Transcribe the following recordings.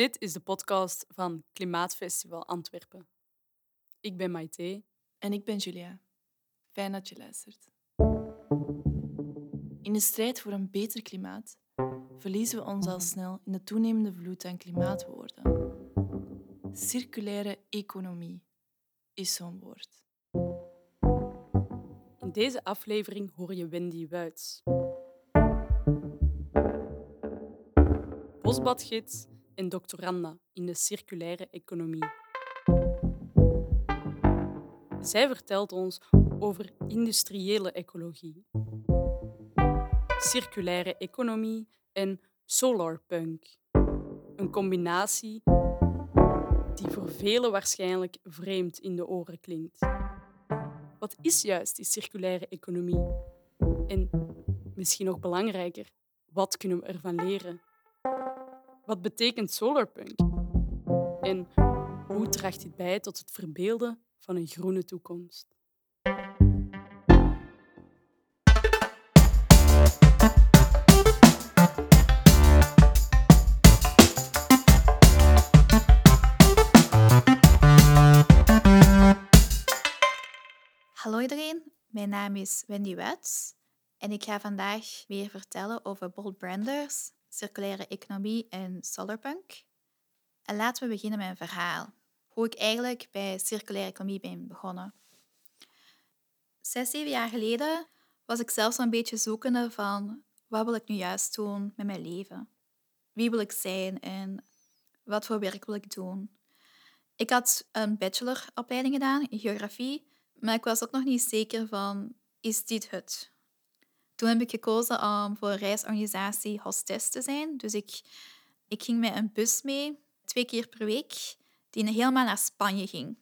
Dit is de podcast van Klimaatfestival Antwerpen. Ik ben Maite. En ik ben Julia. Fijn dat je luistert. In de strijd voor een beter klimaat verliezen we ons al snel in de toenemende vloed aan klimaatwoorden. Circulaire economie is zo'n woord. In deze aflevering hoor je Wendy Wuits. Bosbadgids en doctoranda in de circulaire economie. Zij vertelt ons over industriële ecologie, circulaire economie en solarpunk. Een combinatie die voor velen waarschijnlijk vreemd in de oren klinkt. Wat is juist die circulaire economie? En misschien nog belangrijker, wat kunnen we ervan leren? Wat betekent solarpunk? En hoe draagt dit bij tot het verbeelden van een groene toekomst? Hallo iedereen, mijn naam is Wendy Wuits en ik ga vandaag weer vertellen over Bold Branders, circulaire economie en solarpunk. En laten we beginnen met een verhaal. Hoe ik eigenlijk bij circulaire economie ben begonnen. Zes, zeven jaar geleden was ik zelfs een beetje zoekende van wat wil ik nu juist doen met mijn leven? Wie wil ik zijn en wat voor werk wil ik doen? Ik had een bacheloropleiding gedaan in geografie, maar ik was ook nog niet zeker van is dit het? Toen heb ik gekozen om voor reisorganisatie hostess te zijn. Dus ik, ik ging met een bus mee, twee keer per week, die helemaal naar Spanje ging.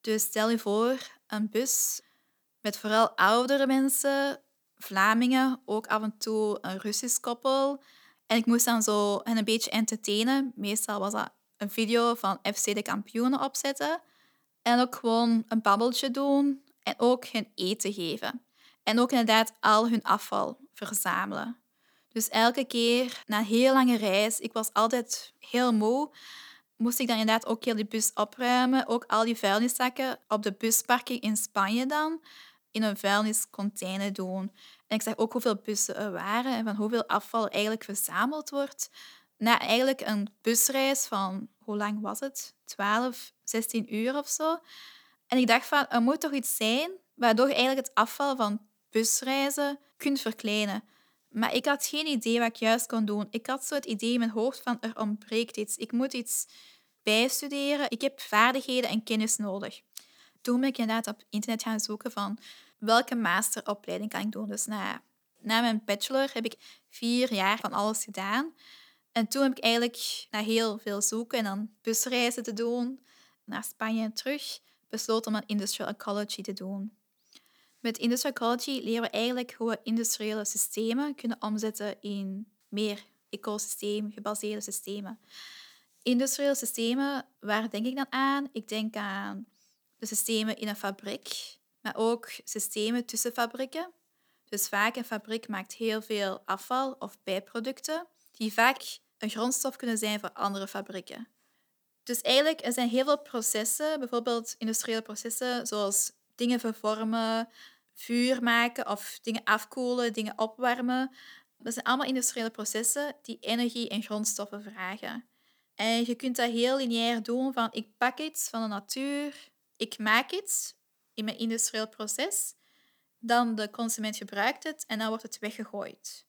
Dus stel je voor, een bus met vooral oudere mensen, Vlamingen, ook af en toe een Russisch koppel. En ik moest dan zo hen een beetje entertainen. Meestal was dat een video van FC de kampioenen opzetten. En ook gewoon een babbeltje doen en ook hen eten geven. En ook inderdaad al hun afval verzamelen. Dus elke keer na een heel lange reis, ik was altijd heel moe, moest ik dan inderdaad ook heel die bus opruimen. Ook al die vuilniszakken op de busparking in Spanje dan in een vuilniscontainer doen. En ik zag ook hoeveel bussen er waren en van hoeveel afval eigenlijk verzameld wordt. Na eigenlijk een busreis van, hoe lang was het? 12, 16 uur of zo. En ik dacht van, er moet toch iets zijn waardoor eigenlijk het afval van busreizen kunt verkleinen. Maar ik had geen idee wat ik juist kon doen. Ik had zo het idee in mijn hoofd van er ontbreekt iets. Ik moet iets bijstuderen. Ik heb vaardigheden en kennis nodig. Toen ben ik inderdaad op internet gaan zoeken van welke masteropleiding kan ik doen. Dus na, na mijn bachelor heb ik vier jaar van alles gedaan. En toen heb ik eigenlijk na heel veel zoeken en dan busreizen te doen naar Spanje en terug, besloten om een industrial ecology te doen. Met industrial ecology leren we eigenlijk hoe we industriële systemen kunnen omzetten in meer ecosysteemgebaseerde systemen. Industriële systemen, waar denk ik dan aan? Ik denk aan de systemen in een fabriek, maar ook systemen tussen fabrieken. Dus vaak een fabriek maakt heel veel afval of bijproducten, die vaak een grondstof kunnen zijn voor andere fabrieken. Dus eigenlijk er zijn heel veel processen, bijvoorbeeld industriële processen, zoals dingen vervormen, vuur maken of dingen afkoelen, dingen opwarmen. Dat zijn allemaal industriële processen die energie en grondstoffen vragen. En je kunt dat heel lineair doen van ik pak iets van de natuur, ik maak iets in mijn industrieel proces, dan de consument gebruikt het en dan wordt het weggegooid.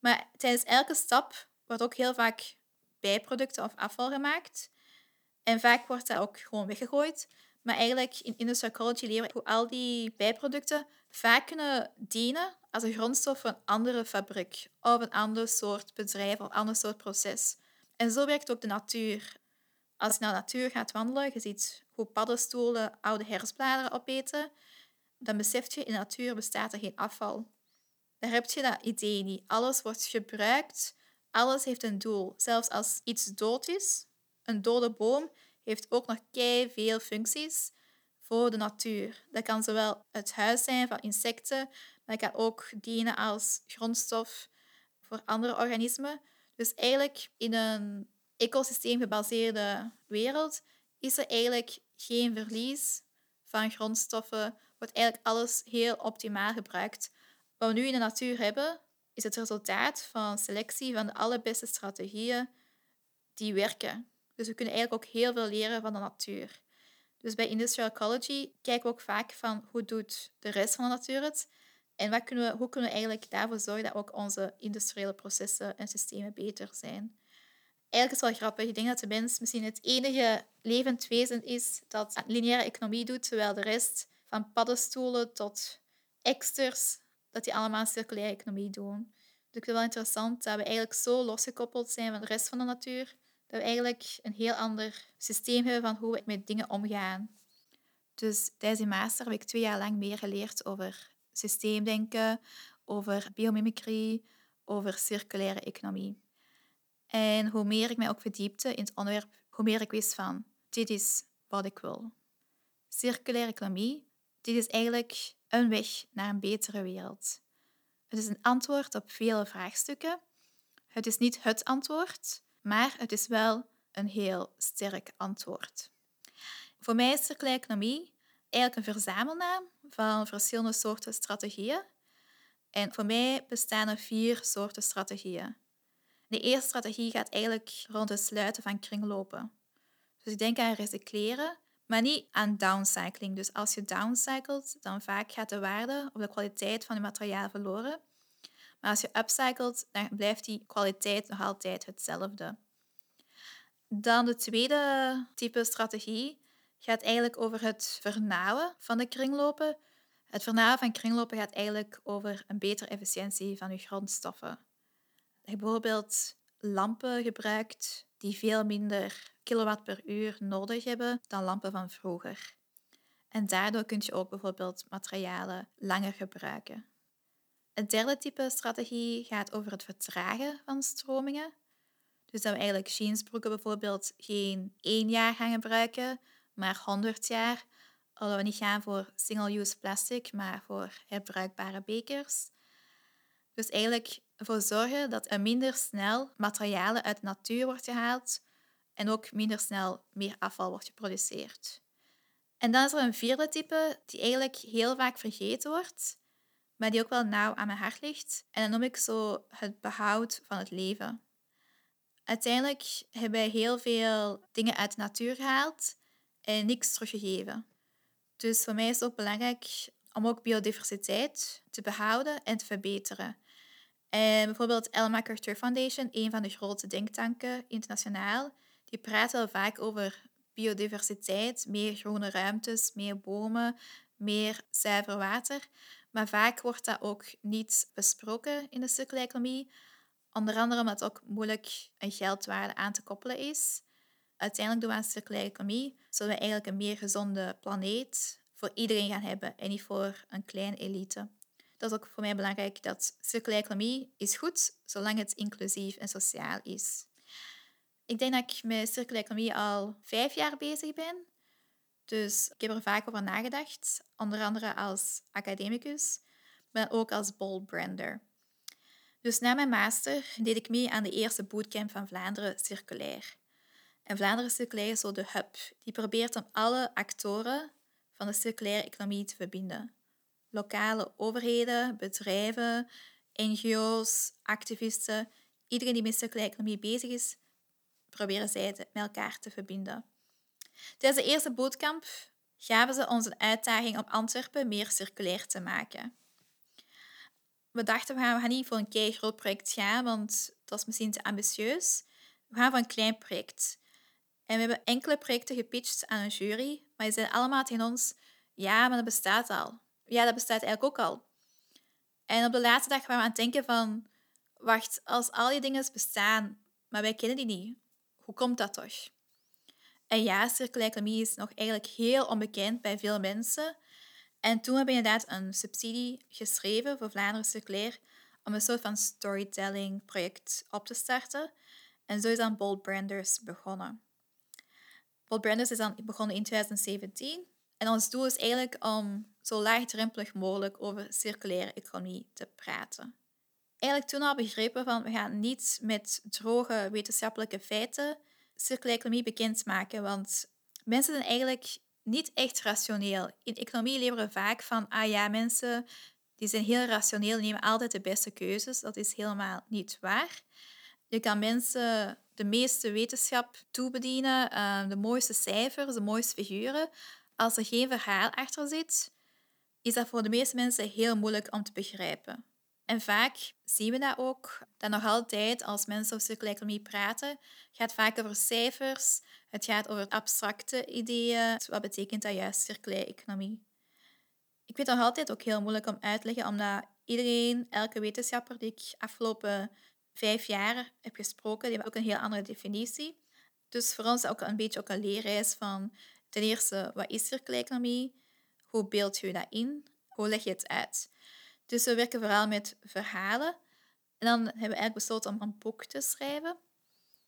Maar tijdens elke stap wordt ook heel vaak bijproducten of afval gemaakt. En vaak wordt dat ook gewoon weggegooid. Maar eigenlijk in Industrial Ecology leren we hoe al die bijproducten vaak kunnen dienen als een grondstof voor een andere fabriek of een ander soort bedrijf of een ander soort proces. En zo werkt ook de natuur. Als je naar de natuur gaat wandelen, je ziet hoe paddenstoelen oude herfstbladeren opeten, dan besef je in de natuur bestaat er geen afval. Daar heb je dat idee niet. Alles wordt gebruikt, alles heeft een doel. Zelfs als iets dood is, een dode boom, heeft ook nog kei veel functies voor de natuur. Dat kan zowel het huis zijn van insecten, maar dat kan ook dienen als grondstof voor andere organismen. Dus eigenlijk in een ecosysteemgebaseerde wereld is er eigenlijk geen verlies van grondstoffen. Wordt eigenlijk alles heel optimaal gebruikt. Wat we nu in de natuur hebben, is het resultaat van selectie van de allerbeste strategieën die werken. Dus we kunnen eigenlijk ook heel veel leren van de natuur. Dus bij industrial ecology kijken we ook vaak van hoe doet de rest van de natuur het en wat kunnen we, hoe kunnen we eigenlijk daarvoor zorgen dat ook onze industriële processen en systemen beter zijn. Eigenlijk is het wel grappig. Ik denk dat de mens misschien het enige levend wezen is dat lineaire economie doet, terwijl de rest van paddenstoelen tot eksters, dat die allemaal circulaire economie doen. Dus ik vind het wel interessant dat we eigenlijk zo losgekoppeld zijn van de rest van de natuur, dat we eigenlijk een heel ander systeem hebben van hoe we met dingen omgaan. Dus tijdens die master heb ik twee jaar lang meer geleerd over systeemdenken, over biomimicry, over circulaire economie. En hoe meer ik mij ook verdiepte in het onderwerp, hoe meer ik wist van, dit is wat ik wil. Circulaire economie, dit is eigenlijk een weg naar een betere wereld. Het is een antwoord op vele vraagstukken. Het is niet het antwoord, maar het is wel een heel sterk antwoord. Voor mij is circulaire eigenlijk een verzamelnaam van verschillende soorten strategieën. En voor mij bestaan er vier soorten strategieën. De eerste strategie gaat eigenlijk rond het sluiten van kringlopen. Dus ik denk aan recycleren, maar niet aan downcycling. Dus als je downcycelt, dan vaak gaat de waarde of de kwaliteit van je materiaal verloren. Maar als je upcycelt, dan blijft die kwaliteit nog altijd hetzelfde. Dan de tweede type strategie gaat eigenlijk over het vernauwen van de kringlopen. Het vernauwen van kringlopen gaat eigenlijk over een betere efficiëntie van je grondstoffen. Je bijvoorbeeld lampen gebruikt die veel minder kilowatt per uur nodig hebben dan lampen van vroeger. En daardoor kun je ook bijvoorbeeld materialen langer gebruiken. Het derde type strategie gaat over het vertragen van stromingen. Dus dat we eigenlijk jeansbroeken bijvoorbeeld geen één jaar gaan gebruiken, maar 100 jaar. Alhoewel we niet gaan voor single-use plastic, maar voor herbruikbare bekers. Dus eigenlijk ervoor zorgen dat er minder snel materialen uit de natuur wordt gehaald en ook minder snel meer afval wordt geproduceerd. En dan is er een vierde type die eigenlijk heel vaak vergeten wordt, maar die ook wel nauw aan mijn hart ligt. En dat noem ik zo het behoud van het leven. Uiteindelijk hebben wij heel veel dingen uit de natuur gehaald en niks teruggegeven. Dus voor mij is het ook belangrijk om ook biodiversiteit te behouden en te verbeteren. En bijvoorbeeld Ellen MacArthur Foundation, een van de grote denktanken internationaal, die praat wel vaak over biodiversiteit, meer groene ruimtes, meer bomen, meer zuiver water. Maar vaak wordt dat ook niet besproken in de circulaire economie. Onder andere omdat het ook moeilijk een geldwaarde aan te koppelen is. Uiteindelijk doen we aan circulaire economie, zodat we eigenlijk een meer gezonde planeet voor iedereen gaan hebben en niet voor een kleine elite. Dat is ook voor mij belangrijk dat circulaire economie is goed, zolang het inclusief en sociaal is. Ik denk dat ik met circulaire economie al vijf jaar bezig ben. Dus ik heb er vaak over nagedacht, onder andere als academicus, maar ook als bold brander. Dus na mijn master deed ik mee aan de eerste bootcamp van Vlaanderen Circulair. En Vlaanderen Circulair is zo de hub. Die probeert om alle actoren van de circulaire economie te verbinden. Lokale overheden, bedrijven, NGO's, activisten, iedereen die met circulaire economie bezig is, proberen zij met elkaar te verbinden. Tijdens de eerste bootcamp gaven ze ons een uitdaging om Antwerpen meer circulair te maken. We dachten, we gaan, niet voor een kei groot project gaan, want dat is misschien te ambitieus. We gaan voor een klein project. En we hebben enkele projecten gepitcht aan een jury, maar die zeiden allemaal tegen ons, ja, maar dat bestaat al. Ja, dat bestaat eigenlijk ook al. En op de laatste dag waren we aan het denken van, wacht, als al die dingen bestaan, maar wij kennen die niet, hoe komt dat toch? En ja, circulaire economie is nog eigenlijk heel onbekend bij veel mensen. En toen hebben we inderdaad een subsidie geschreven voor Vlaanderen Circulair om een soort van storytelling project op te starten. En zo is dan Bold Branders begonnen. Bold Branders is dan begonnen in 2017. En ons doel is eigenlijk om zo laagdrempelig mogelijk over circulaire economie te praten. eigenlijk toen al begrepen van we gaan niet met droge wetenschappelijke feiten circulaire economie bekendmaken, want mensen zijn eigenlijk niet echt rationeel. In economie leren we vaak van, ah ja, mensen die zijn heel rationeel, nemen altijd de beste keuzes. Dat is helemaal niet waar. Je kan mensen de meeste wetenschap toebedienen, uh, de mooiste cijfers, de mooiste figuren. Als er geen verhaal achter zit, is dat voor de meeste mensen heel moeilijk om te begrijpen. En vaak zien we dat ook, dat nog altijd als mensen over circulaire economie praten, gaat vaak over cijfers, het gaat over abstracte ideeën. Wat betekent dat juist, circulaire economie? Ik vind het nog altijd ook heel moeilijk om uit te leggen, omdat iedereen, elke wetenschapper die ik afgelopen vijf jaar heb gesproken, die heeft ook een heel andere definitie. Dus voor ons ook een beetje ook een leerreis van ten eerste, wat is circulaire economie? Hoe beeld je dat in? Hoe leg je het uit? Dus we werken vooral met verhalen. En dan hebben we eigenlijk besloten om een boek te schrijven.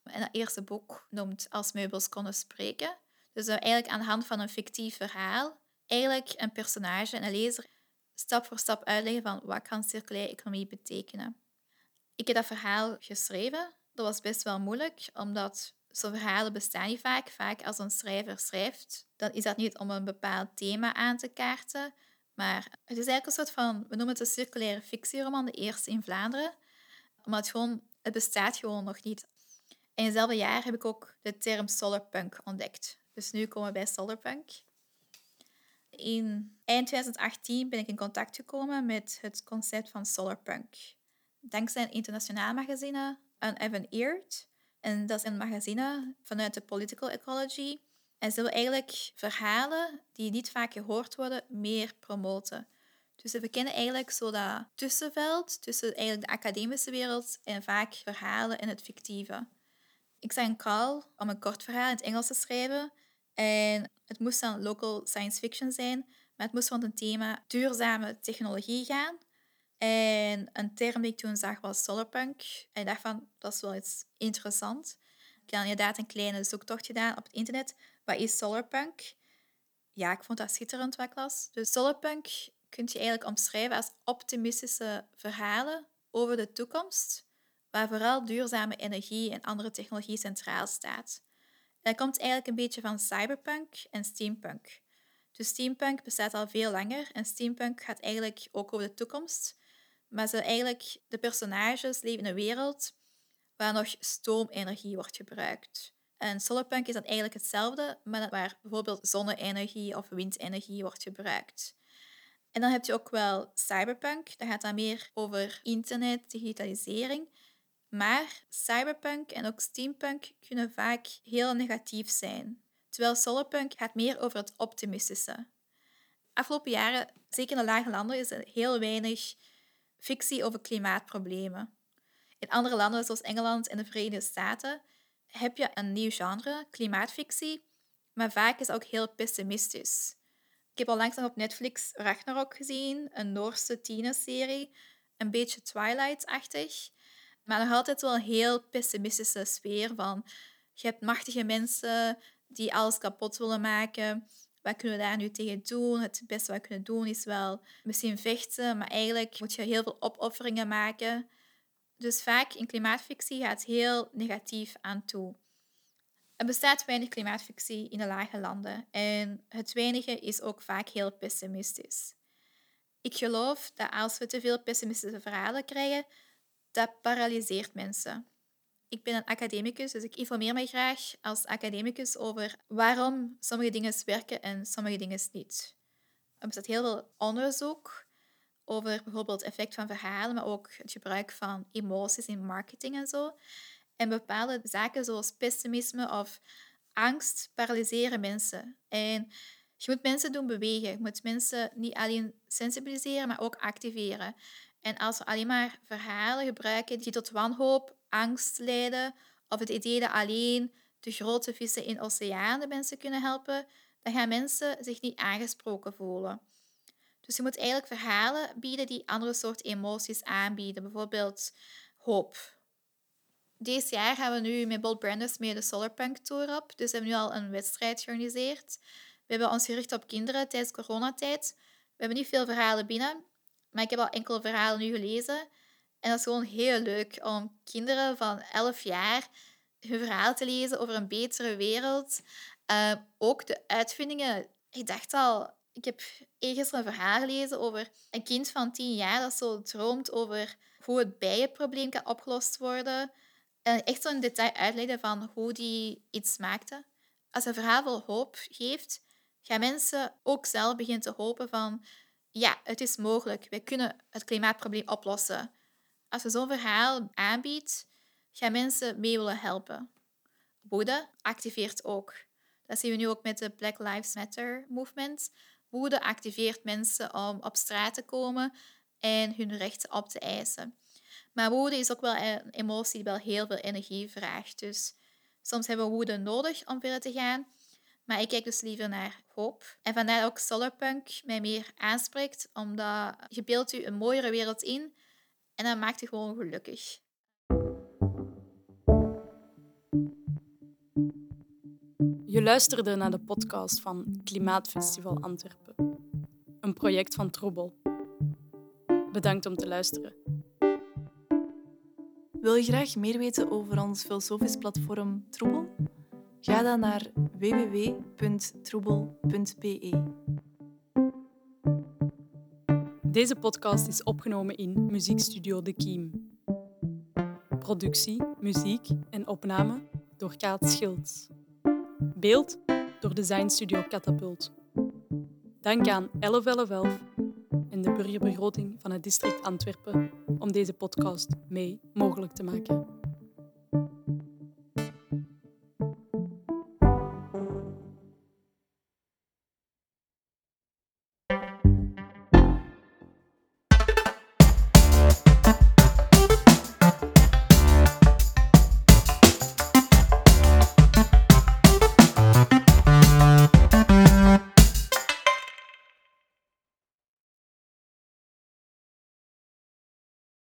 En dat eerste boek noemt Als meubels konden spreken. Dus we eigenlijk aan de hand van een fictief verhaal eigenlijk een personage en een lezer stap voor stap uitleggen van wat kan circulaire economie betekenen. Ik heb dat verhaal geschreven. Dat was best wel moeilijk, omdat zo'n verhalen bestaan niet vaak. Vaak als een schrijver schrijft, dan is dat niet om een bepaald thema aan te kaarten, maar het is eigenlijk een soort van, we noemen het een circulaire fictieroman, de eerste in Vlaanderen. Omdat het gewoon, het bestaat gewoon nog niet. In hetzelfde jaar heb ik ook de term solarpunk ontdekt. Dus nu komen we bij solarpunk. In eind 2018 ben ik in contact gekomen met het concept van solarpunk. Dankzij een internationaal magazine, Evan Eert. En dat is een magazine vanuit de political ecology en ze willen eigenlijk verhalen die niet vaak gehoord worden, meer promoten. Dus we kennen eigenlijk zo dat tussenveld tussen eigenlijk de academische wereld en vaak verhalen en het fictieve. Ik zag een call om een kort verhaal in het Engels te schrijven. En het moest dan local science fiction zijn, maar het moest rond een thema duurzame technologie gaan. En een term die ik toen zag was solarpunk. En ik dacht van, dat is wel iets interessants. Ik heb inderdaad een kleine zoektocht gedaan op het internet wat is solarpunk? Ja, ik vond dat schitterend wat klas. Dus solarpunk kun je eigenlijk omschrijven als optimistische verhalen over de toekomst, waar vooral duurzame energie en andere technologie centraal staat. dat komt eigenlijk een beetje van cyberpunk en steampunk. Dus steampunk bestaat al veel langer en steampunk gaat eigenlijk ook over de toekomst. Maar ze eigenlijk, de personages leven in een wereld waar nog stoomenergie wordt gebruikt. En solarpunk is dan eigenlijk hetzelfde, maar waar bijvoorbeeld zonne-energie of windenergie wordt gebruikt. En dan heb je ook wel cyberpunk, dat gaat dan meer over internet, digitalisering. Maar cyberpunk en ook steampunk kunnen vaak heel negatief zijn. Terwijl solarpunk gaat meer over het optimistische. Afgelopen jaren, zeker in de lage landen, is er heel weinig fictie over klimaatproblemen. In andere landen, zoals Engeland en de Verenigde Staten, heb je een nieuw genre, klimaatfictie, maar vaak is het ook heel pessimistisch. Ik heb al langzaam op Netflix Ragnarok gezien, een Noorse tienerserie, een beetje Twilight-achtig, maar nog altijd wel een heel pessimistische sfeer van je hebt machtige mensen die alles kapot willen maken. Wat kunnen we daar nu tegen doen? Het beste wat we kunnen doen is wel misschien vechten, maar eigenlijk moet je heel veel opofferingen maken. Dus vaak in klimaatfictie gaat heel negatief aan toe. Er bestaat weinig klimaatfictie in de lage landen en het weinige is ook vaak heel pessimistisch. Ik geloof dat als we te veel pessimistische verhalen krijgen, dat paralyseert mensen. Ik ben een academicus, dus ik informeer mij graag als academicus over waarom sommige dingen werken en sommige dingen niet. Er bestaat heel veel onderzoek over bijvoorbeeld het effect van verhalen, maar ook het gebruik van emoties in marketing en zo. En bepaalde zaken zoals pessimisme of angst paralyseren mensen. En je moet mensen doen bewegen. Je moet mensen niet alleen sensibiliseren, maar ook activeren. En als we alleen maar verhalen gebruiken die tot wanhoop, angst leiden, of het idee dat alleen de grote vissen in oceanen mensen kunnen helpen, dan gaan mensen zich niet aangesproken voelen. Dus je moet eigenlijk verhalen bieden die andere soort emoties aanbieden. Bijvoorbeeld hoop. Deze jaar gaan we nu met Bold Branders mee de Solarpunk Tour op. Dus we hebben nu al een wedstrijd georganiseerd. We hebben ons gericht op kinderen tijdens coronatijd. We hebben niet veel verhalen binnen, maar ik heb al enkele verhalen nu gelezen. En dat is gewoon heel leuk om kinderen van 11 jaar hun verhaal te lezen over een betere wereld. Uh, ook de uitvindingen. Ik dacht al, ik heb gisteren een verhaal gelezen over een kind van 10 jaar dat zo droomt over hoe het bijenprobleem kan opgelost worden. En echt zo in detail uitleggen van hoe die iets maakte. Als een verhaal vol hoop geeft, gaan mensen ook zelf beginnen te hopen van ja, het is mogelijk. We kunnen het klimaatprobleem oplossen. Als je zo'n verhaal aanbiedt, gaan mensen mee willen helpen. Woede activeert ook. Dat zien we nu ook met de Black Lives Matter movement. Woede activeert mensen om op straat te komen en hun rechten op te eisen. Maar woede is ook wel een emotie die wel heel veel energie vraagt. Dus soms hebben we woede nodig om verder te gaan. Maar ik kijk dus liever naar hoop. En vandaar ook Solarpunk mij meer aanspreekt, omdat je beeldt u een mooiere wereld in en dat maakt je gewoon gelukkig. Je luisterde naar de podcast van Klimaatfestival Antwerpen, een project van Troebel. Bedankt om te luisteren. Wil je graag meer weten over ons filosofisch platform Troebel? Ga dan naar www.troebel.be. Deze podcast is opgenomen in Muziekstudio De Kiem. Productie, muziek en opname door Kaat Schilds. Beeld door Design Studio Catapult. Dank aan 1111 en de burgerbegroting van het district Antwerpen om deze podcast mee mogelijk te maken.